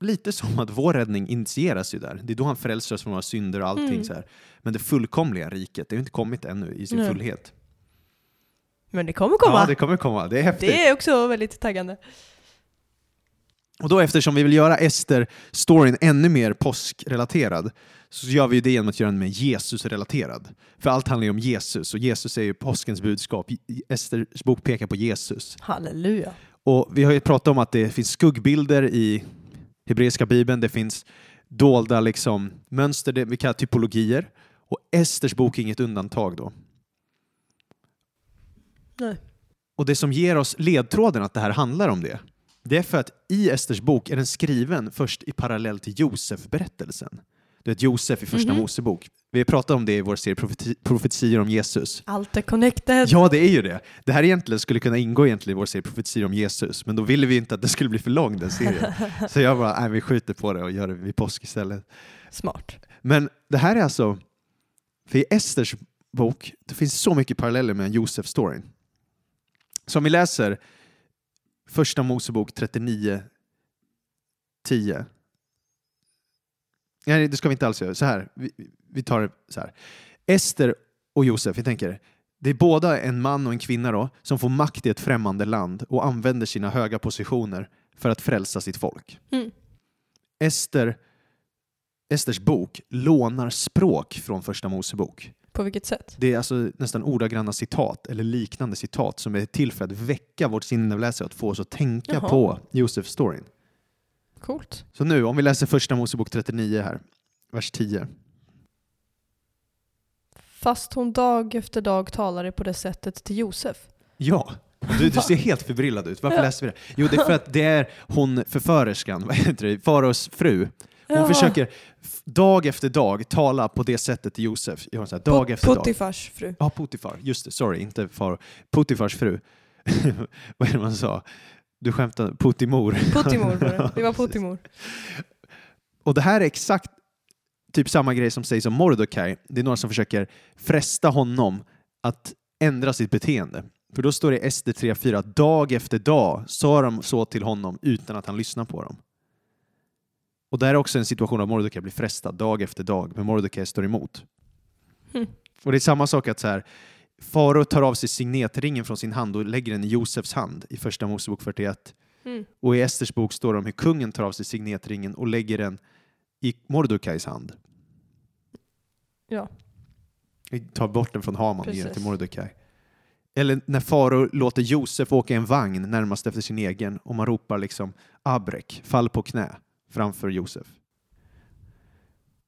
Lite som att vår räddning initieras ju där. Det är då han frälser oss från våra synder och allting Mm. så här. Men det fullkomliga riket, det har inte kommit ännu i sin Nej. fullhet. Men det kommer komma. Ja, det kommer komma. Det är häftigt. det är också väldigt taggande. Och då eftersom vi vill göra Ester-storyn ännu mer påskrelaterad så gör vi det genom att göra den mer Jesus-relaterad. För allt handlar ju om Jesus och Jesus är ju påskens budskap. Esters bok pekar på Jesus. Halleluja. Och vi har ju pratat om att det finns skuggbilder i hebreiska bibeln, det finns dolda liksom, mönster, det vi kallar typologier. Och Esters bok är inget undantag då. Nej. Och det som ger oss ledtråden att det här handlar om det, det är för att i Esters bok är den skriven först i parallell till Josef-berättelsen. Du vet Josef i Första Mhm. Mosebok. Vi har pratat om det i vår serie profeti- profetior om Jesus. Allt är connected. Ja, det är ju det. Det här egentligen skulle kunna ingå egentligen i vår serie profetior om Jesus, men då ville vi inte att det skulle bli för lång den serien. Så jag bara, nej, vi skjuter på det och gör det vid påsk istället. Smart. Men det här är alltså, för i Esters bok, det finns så mycket paralleller med Josef-storyn. Så om vi läser Första Mosebok 39, 10. Nej, det ska vi inte alls göra. Så här, vi, vi tar det så här. Ester och Josef, vi tänker, det är båda en man och en kvinna då, som får makt i ett främmande land och använder sina höga positioner för att frälsa sitt folk. Mm. Ester, Esters bok lånar språk från Första Mosebok. På vilket sätt? Det är alltså nästan ordagranna citat eller liknande citat som är till för att väcka vårt sinneläsare att få oss att tänka Jaha. på Josef-storyn. Coolt. Så nu, om vi läser Första Mosebok 39 här, vers 10. Fast hon dag efter dag talade på det sättet till Josef. Ja, du, du ser helt förbryllad ut. Varför läser vi det? Jo, det är för att det är hon förförerskan, vad heter det, faraos fru. Hon Ja. försöker dag efter dag tala på det sättet till Josef. Hon så här, dag Pot- efter dag. Potifars fru. Ja, Potifar. Just det, sorry, inte far. Potifars fru. Vad är det man sa? Du skämtade. Putimor var det. Det var. Putimor. Och det här är exakt typ samma grej som sägs om Mordecai. Det är några som försöker fresta honom att ändra sitt beteende. För då står det i SD 3.4 att dag efter dag sa de så till honom utan att han lyssnar på dem. Och det här är också en situation där Mordecai blir frestad dag efter dag, men Mordecai står emot. Hmm. Och det är samma sak att så här, Farao tar av sig signetringen från sin hand och lägger den i Josefs hand i Första Mosebok 41. Mm. Och i Esters bok står det om hur kungen tar av sig signetringen och lägger den i Mordokais hand. Ja. Tar bort den från Haman och ger den till Mordokaj. Eller när farao låter Josef åka i en vagn närmast efter sin egen och man ropar liksom Abrek, fall på knä framför Josef.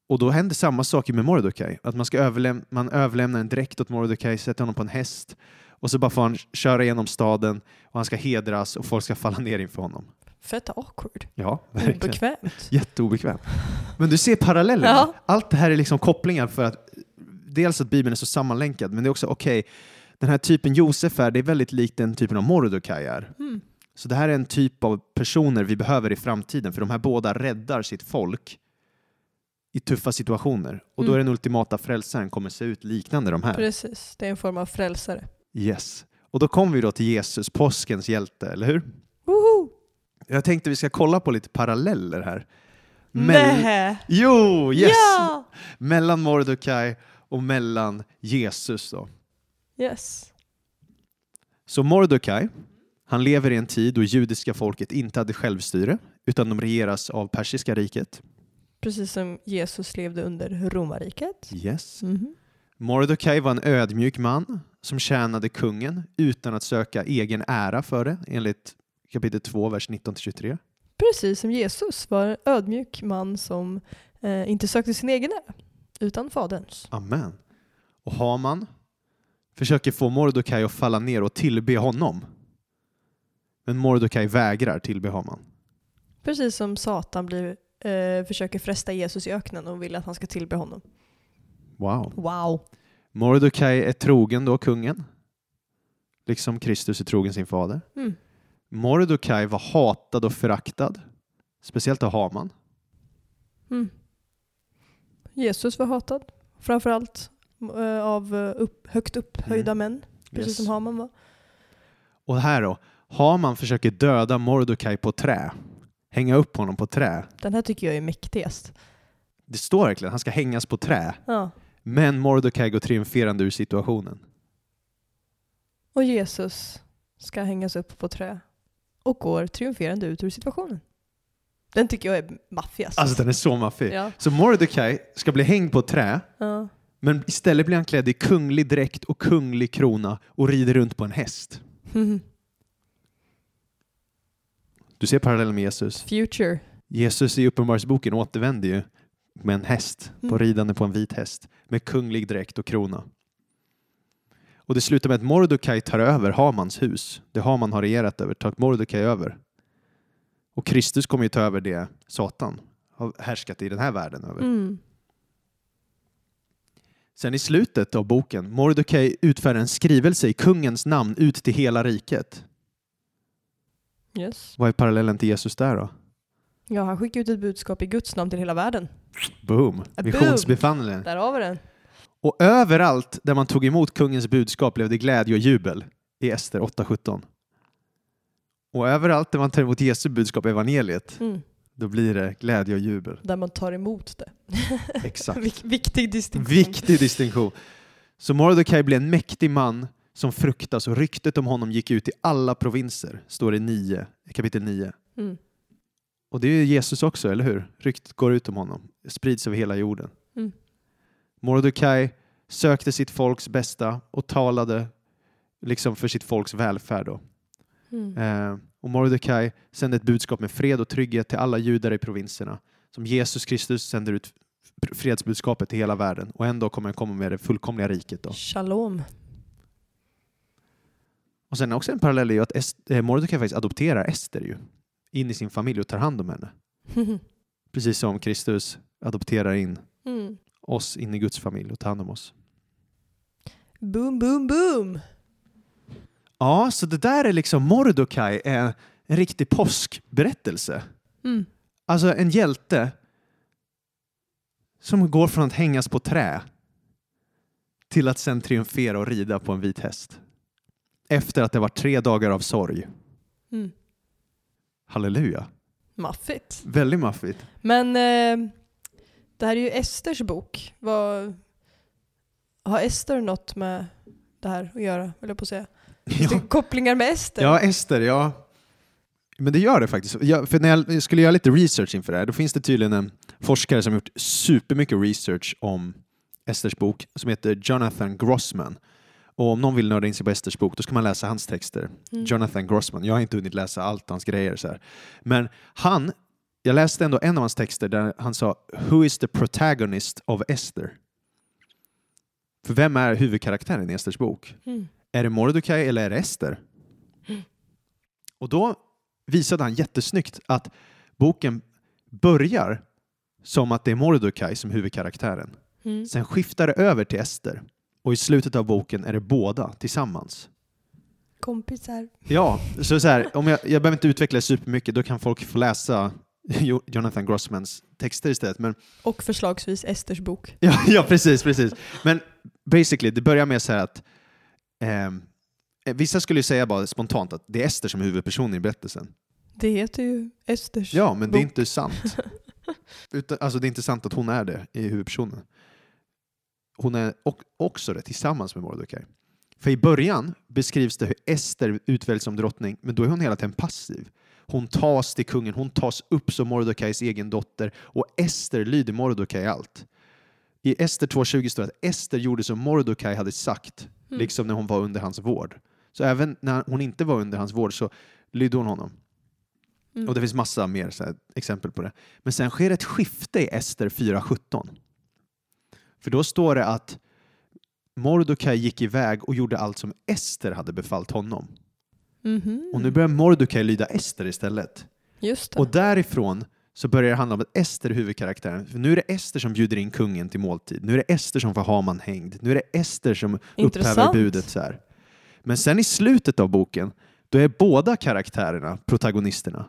Och då händer samma sak med Mordokaj, att man, ska överläm- man överlämnar en dräkt åt Mordokaj, sätter honom på en häst och så bara får han köra genom staden och han ska hedras och folk ska falla ner inför honom. Fett awkward. Ja, verkligen. Obekvämt. Jätteobekväm. Men du ser parallellerna. Ja. Allt det här är liksom kopplingar för att dels att Bibeln är så sammanlänkad, men det är också okej, den här typen Josef är, det är väldigt likt den typen av Mordecai är. Mm. Så det här är en typ av personer vi behöver i framtiden, för de här båda räddar sitt folk i tuffa situationer. Och då Mm. är den ultimata frälsaren kommer se ut liknande de här. Precis, det är en form av frälsare. Yes. Och då kommer vi då till Jesus, påskens hjälte, eller hur? Woho! Jag tänkte vi ska kolla på lite paralleller här. Mell- Nej! Jo, yes! Ja! Mellan Mordecai och mellan Jesus då. Yes. Så Mordecai, han lever i en tid då judiska folket inte hade självstyre, utan de regeras av persiska riket. Precis som Jesus levde under romarriket. Yes. Mhm. Mordecai var en ödmjuk man som tjänade kungen utan att söka egen ära för det, enligt kapitel 2, vers 19-23. Precis som Jesus var en ödmjuk man som eh, inte sökte sin egen ära, utan faderns. Amen. Och Haman försöker få Mordecai att falla ner och tillbe honom. Men Mordecai vägrar tillbe Haman. Precis som Satan blir, eh, försöker fresta Jesus i öknen och vill att han ska tillbe honom. Wow. Wow. Mordecai är trogen då kungen, liksom Kristus är trogen sin fader. Mm. Mordecai var hatad och föraktad, speciellt av Haman. Mm. Jesus var hatad, framförallt eh, av eh, upp, högt upphöjda män, precis Yes. som Haman var. Och här då, Haman försöker döda Mordecai på trä, hänga upp honom på trä. Den här tycker jag är mäktigast. Det står verkligen, han ska hängas på trä. Ja. Men Mordecai går triumferande ur situationen. Och Jesus ska hängas upp på trä och går triumferande ut ur situationen. Den tycker jag är maffiast. Alltså den är så maffig. ja. Så Mordecai ska bli hängd på trä, Ja. men istället blir han klädd i kunglig dräkt och kunglig krona och rider runt på en häst. Du ser parallellen med Jesus. Future. Jesus i Uppenbarelseboken återvänder ju med en häst, på Mm. ridande på en vit häst, med kunglig dräkt och krona. Och det slutar med att Mordecai tar över Hamans hus. Det Haman har regerat över tar Mordecai över. Och Kristus kommer ju ta över det Satan har härskat i den här världen över. Mm. Sen i slutet av boken, Mordecai utfärdar en skrivelse i kungens namn ut till hela riket. Yes. Vad är parallellen till Jesus där då? Ja, han skickar ut ett budskap i Guds namn till hela världen. Boom! Missionsbefallningen. Där har vi den. Och överallt där man tog emot kungens budskap blev det glädje och jubel i Ester 8.17. Och överallt där man tar emot Jesu budskap, evangeliet, Mm. då blir det glädje och jubel. Där man tar emot det. Exakt. Vik- viktig distinktion. Viktig distinktion. Så Mordecai blev en mäktig man som fruktas och ryktet om honom gick ut i alla provinser, står det i 9, i kapitel 9. Mm. Och det är Jesus också, eller hur? Ryktet går ut om honom, sprids över hela jorden. Mm. Mordecai sökte sitt folks bästa och talade liksom för sitt folks välfärd. Då. Mm. Eh, och Mordecai sände ett budskap med fred och trygghet till alla judar i provinserna. Som Jesus Kristus sänder ut fredsbudskapet till hela världen. Och en dag kommer han komma med det fullkomliga riket. Då. Shalom. Och sen också en parallell är ju att Est- eh, Mordecai faktiskt adopterar Ester ju, in i sin familj och tar hand om henne. Precis som Kristus adopterar in mm. oss in i Guds familj och tar hand om oss. Boom, boom, boom. Ja, så det där är liksom Mordecai är en riktig påskberättelse. Mm. Alltså en hjälte som går från att hängas på trä till att sen triumfera och rida på en vit häst. Efter att det var tre dagar av sorg. Mm. Halleluja. Maffigt. Väldigt maffigt. Men eh, det här är ju Esters bok. Vad, har Ester något med det här att göra, vill jag på att säga? Ja, kopplingar med Ester? ja Ester, ja. Men det gör det faktiskt. Jag, för när jag skulle göra lite research inför det här, då finns det tydligen en forskare som gjort supermycket research om Esters bok som heter Jonathan Grossman. Och om någon vill nörda in sig på Esters bok, då ska man läsa hans texter. Mm. Jonathan Grossman. Jag har inte hunnit läsa allt hans grejer. Så här. Men han, jag läste ändå en av hans texter där han sa Who is the protagonist of Esther? För vem är huvudkaraktären i Esters bok? Mm. Är det Mordecai eller är det Ester? Och då visade han jättesnyggt att boken börjar som att det är Mordecai som huvudkaraktären. Mm. Sen skiftar det över till Ester och i slutet av boken är det båda tillsammans. Kompisar. Ja, så, så här, om jag, jag behöver inte utveckla det supermycket, då kan folk få läsa Jo- Jonathan Grossmans texter istället. Men, Och förslagsvis Esters bok. ja, ja, precis, precis. Men basically, det börjar med så här att ehm, eh, vissa skulle säga bara spontant att det är Ester som är huvudpersonen i berättelsen. Det heter ju Esters Ja, men det är bok. inte sant. Utan, alltså det är inte sant att hon är det i huvudpersonen. Hon är också det tillsammans med Mordecai. För i början beskrivs det hur Ester utväljs som drottning, men då är hon hela tiden passiv. Hon tas till kungen, hon tas upp som Mordecais egen dotter och Ester lyder Mordecai i allt. I Ester 2.20 står det att Ester gjorde som Mordecai hade sagt, Mm. liksom när hon var under hans vård. Så även när hon inte var under hans vård så lydde hon honom. Mm. Och det finns massa mer här, exempel på det. Men sen sker ett skifte i Ester 4.17. För då står det att Mordecai gick iväg och gjorde allt som Ester hade befallt honom. Mhm. Och nu börjar Mordecai lyda Ester istället. Just det. Och därifrån så börjar det handla om att Ester är huvudkaraktären. För nu är det Ester som bjuder in kungen till måltid. Nu är det Ester som får Haman hängd. Nu är det Ester som upphäver Intressant. budet. Så här. Men sen i slutet av boken, då är båda karaktärerna protagonisterna.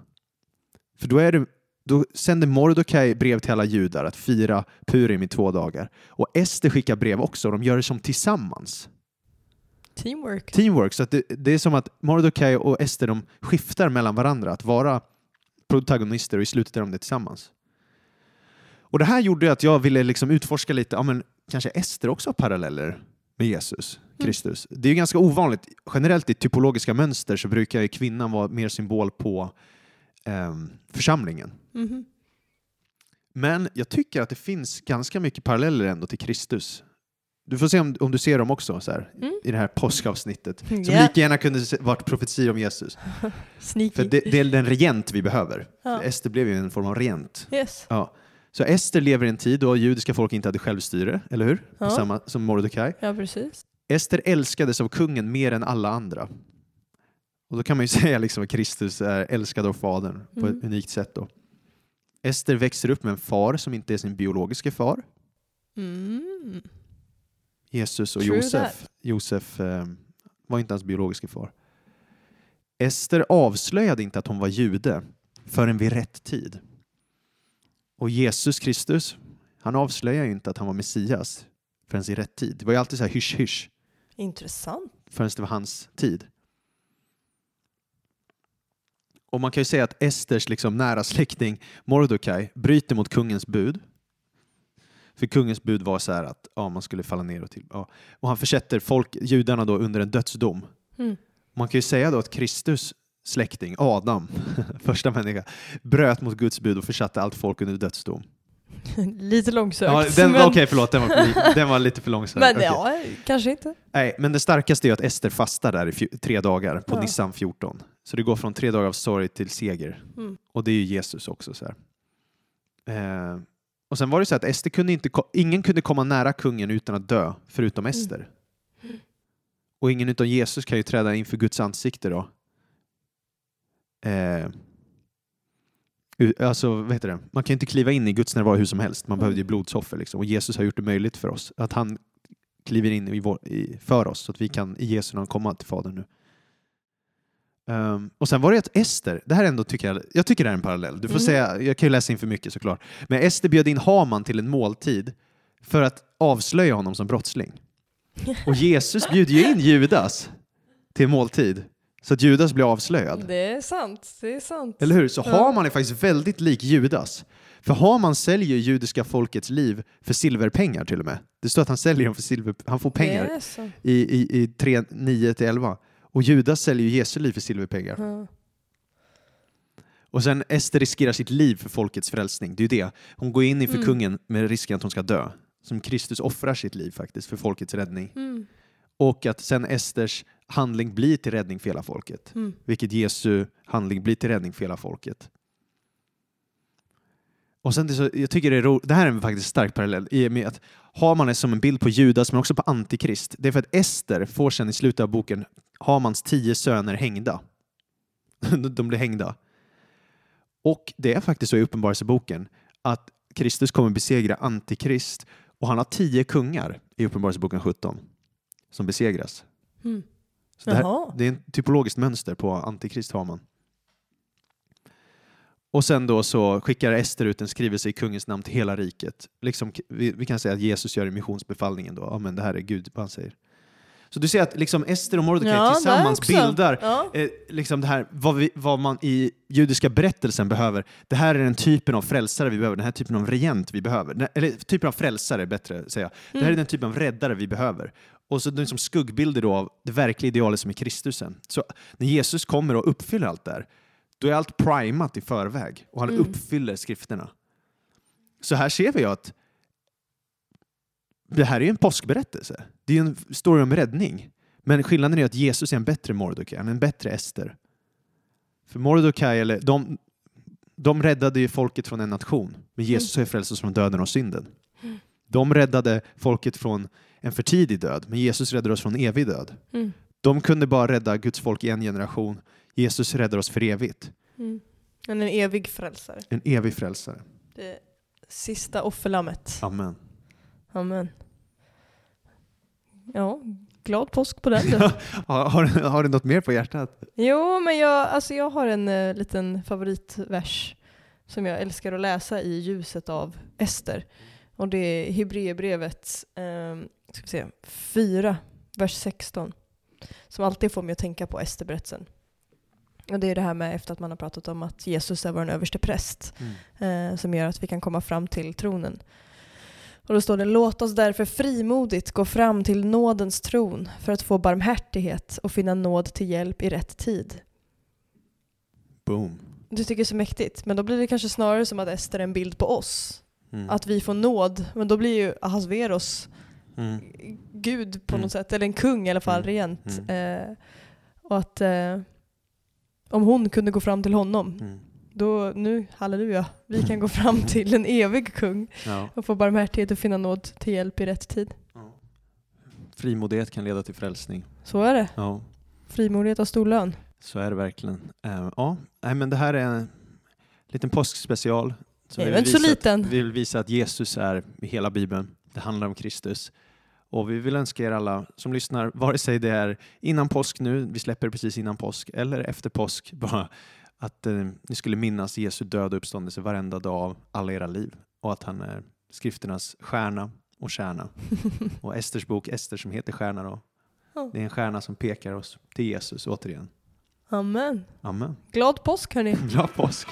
För då, är det, då sänder Mordecai brev till alla judar att fira Purim i två dagar. Och Ester skickar brev också, och de gör det som tillsammans. Teamwork. Teamwork, så att det, det är som att Mordecai och Ester de skiftar mellan varandra att vara protagonister och i slutet är de det tillsammans. Och det här gjorde att jag ville liksom utforska lite, ja men kanske Ester också har paralleller med Jesus Kristus. Det är ju ganska ovanligt. Generellt i typologiska mönster så brukar kvinnan vara mer symbol på ehm, församlingen. Mhm. Men jag tycker att det finns ganska mycket paralleller ändå till Kristus. Du får se om, om du ser dem också så här, Mm. i det här påskavsnittet. Som Ja. lika gärna kunde varit profetier om Jesus. För det, det är den regent vi behöver. Ja. Ester blev ju en form av regent. Yes. Ja. Så Ester lever i en tid då judiska folk inte hade självstyre, eller hur? Ja. Samma som Mordecai. Ja, precis. Ester älskades av kungen mer än alla andra. Och då kan man ju säga liksom att Kristus är älskad av Fadern på Mm. ett unikt sätt. Då. Ester växer upp med en far som inte är sin biologiska far. Mm. Jesus och True Josef. Josef eh, var inte hans biologiska far. Ester avslöjade inte att hon var jude förrän vid rätt tid. Och Jesus Kristus, han avslöjade inte att han var Messias förrän i rätt tid. Det var ju alltid så här hysch-hysch Intressant. förrän det var hans tid. Och man kan ju säga att Esters liksom nära släkting Mordecai bryter mot kungens bud. För kungens bud var så här att ja, man skulle falla ner och till. Ja. Och han försätter folk, judarna då under en dödsdom. Mm. Man kan ju säga då att Kristus släkting, Adam, första människa, bröt mot Guds bud och försatte allt folk under dödsdom. Lite långsökt. Ja, den, men, Okej, förlåt, den var, den var lite för långsam. men Okej. ja, kanske inte. Nej, men det starkaste är att Ester fastar där i tre dagar på Ja. Nissan 14. Så det går från tre dagar av sorg till seger. Mm. Och det är ju Jesus också. Så. Eh, och sen var det så att Ester kunde inte, ingen kunde komma nära kungen utan att dö, förutom Ester. Och ingen utom Jesus kan ju träda inför Guds ansikte då. Eh, alltså, vad heter det? Man kan ju inte kliva in i Guds närvaro hur som helst. Man Mm. behövde ju blodsoffer. Liksom. Och Jesus har gjort det möjligt för oss. Att han kliver in i vår, i, för oss så att vi kan i Jesu namn komma till Fadern nu. Ehm, och sen var det att Ester, det här ändå tycker jag, jag tycker det här är en parallell. Du får Mm. säga, jag kan ju läsa in för mycket såklart. Men Ester bjöd in Haman till en måltid för att avslöja honom som brottsling. Och Jesus bjuder ju in Judas till måltid så att Judas blir avslöjad. Det är sant. Det är sant. Eller hur? Så. Haman är faktiskt väldigt lik Judas. För Haman säljer judiska folkets liv för silverpengar till och med. Det står att han säljer dem för silver, han får pengar i, i, i 3, 9 till 11. Och Judas säljer ju Jesu liv för silverpengar. Ja. Och sen Ester riskerar sitt liv för folkets frälsning. Det är ju det. Hon går in inför Mm. kungen med risken att hon ska dö. Som Kristus offrar sitt liv faktiskt för folkets räddning. Mm. Och att sen Esters handling blir till räddning för hela folket. Mm. Vilket Jesu handling blir till räddning för hela folket. Och sen det, så, jag tycker det är ro, det här är en faktiskt stark parallell i och med att Haman är som en bild på Judas men också på Antikrist. Det är för att Ester får sen i slutet av boken Hamans tio söner hängda. De blir hängda. Och det är faktiskt så i Uppenbarelseboken att Kristus kommer besegra Antikrist och han har tio kungar i Uppenbarelseboken 17 som besegras. Mm. Så det, här, det är ett typologiskt mönster på Antikrist har man. Och sen då så skickar Ester ut en skrivelse i kungens namn till hela riket. Liksom, vi, vi kan säga att Jesus gör missionsbefallningen då. Ja, men det här är Gud, vad han säger. Så du ser att liksom Ester och Mordecai Ja, tillsammans bildar Ja. eh, liksom det här, vad, vi, vad man i judiska berättelsen behöver. Det här är den typen av frälsare vi behöver, den här typen av regent vi behöver. Eller typen av frälsare bättre säga. Det här är den typen av räddare vi behöver. Och så liksom skuggbilder då av det verkliga idealet som är Kristusen. Så när Jesus kommer och uppfyller allt det här, då är allt primat i förväg och han Mm. uppfyller skrifterna. Så här ser vi att det här är ju en påskberättelse. Det är ju en story om räddning. Men skillnaden är att Jesus är en bättre Mordecai, är en bättre Ester. För Mordecai, eller de, de räddade ju folket från en nation, men Jesus har ju frälst oss från döden och synden. De räddade folket från en för tidig död, men Jesus räddade oss från evig död. Mm. De kunde bara rädda Guds folk i en generation. Jesus räddar oss för evigt. Mm. En evig frälsare. En evig frälsare. Det sista offerlammet. Amen. Amen. Ja, glad påsk på den du. Har, har, du något mer på hjärtat? Jo, men jag, alltså jag har en eh, liten favoritvers som jag älskar att läsa i ljuset av Ester. Och det är Hebreerbrevet eh, ska vi se, 4, vers 16. Som alltid får mig att tänka på Esterberättelsen. Och det är det här med efter att man har pratat om att Jesus är vår överste präst eh, som gör att vi kan komma fram till tronen. Och då står det Låt oss därför frimodigt gå fram till nådens tron för att få barmhärtighet och finna nåd till hjälp i rätt tid. Boom. Du tycker det är så mäktigt, men då blir det kanske snarare som att Ester är en bild på oss. Mm. Att vi får nåd, men då blir ju Ahasveros Mm. Gud på Mm. något sätt, eller en kung i alla fall, Mm. rent. Eh, och att eh, om hon kunde gå fram till honom, Mm. Då nu, halleluja, vi kan gå fram till en evig kung Ja. och få barmhärtighet och finna nåd till hjälp i rätt tid. Frimodighet kan leda till frälsning. Så är det. Ja, Frimodighet har stor lön. så är det verkligen. Eh, ja, nej, men det här är en liten påskspecial. som Det vi är inte så visa att- liten. Vi vill visa att Jesus är i hela Bibeln. Det handlar om Kristus. Och vi vill önska er alla som lyssnar, vare sig det är innan påsk nu, vi släpper precis innan påsk, eller efter påsk, bara att eh, ni skulle minnas Jesu död och uppståndelse varenda dag av alla era liv. Och att han är skrifternas stjärna och kärna. och Esters bok, Ester som heter Stjärna då. Ja. Det är en stjärna som pekar oss till Jesus återigen. Amen. Amen. Glad påsk hörni. Glad påsk!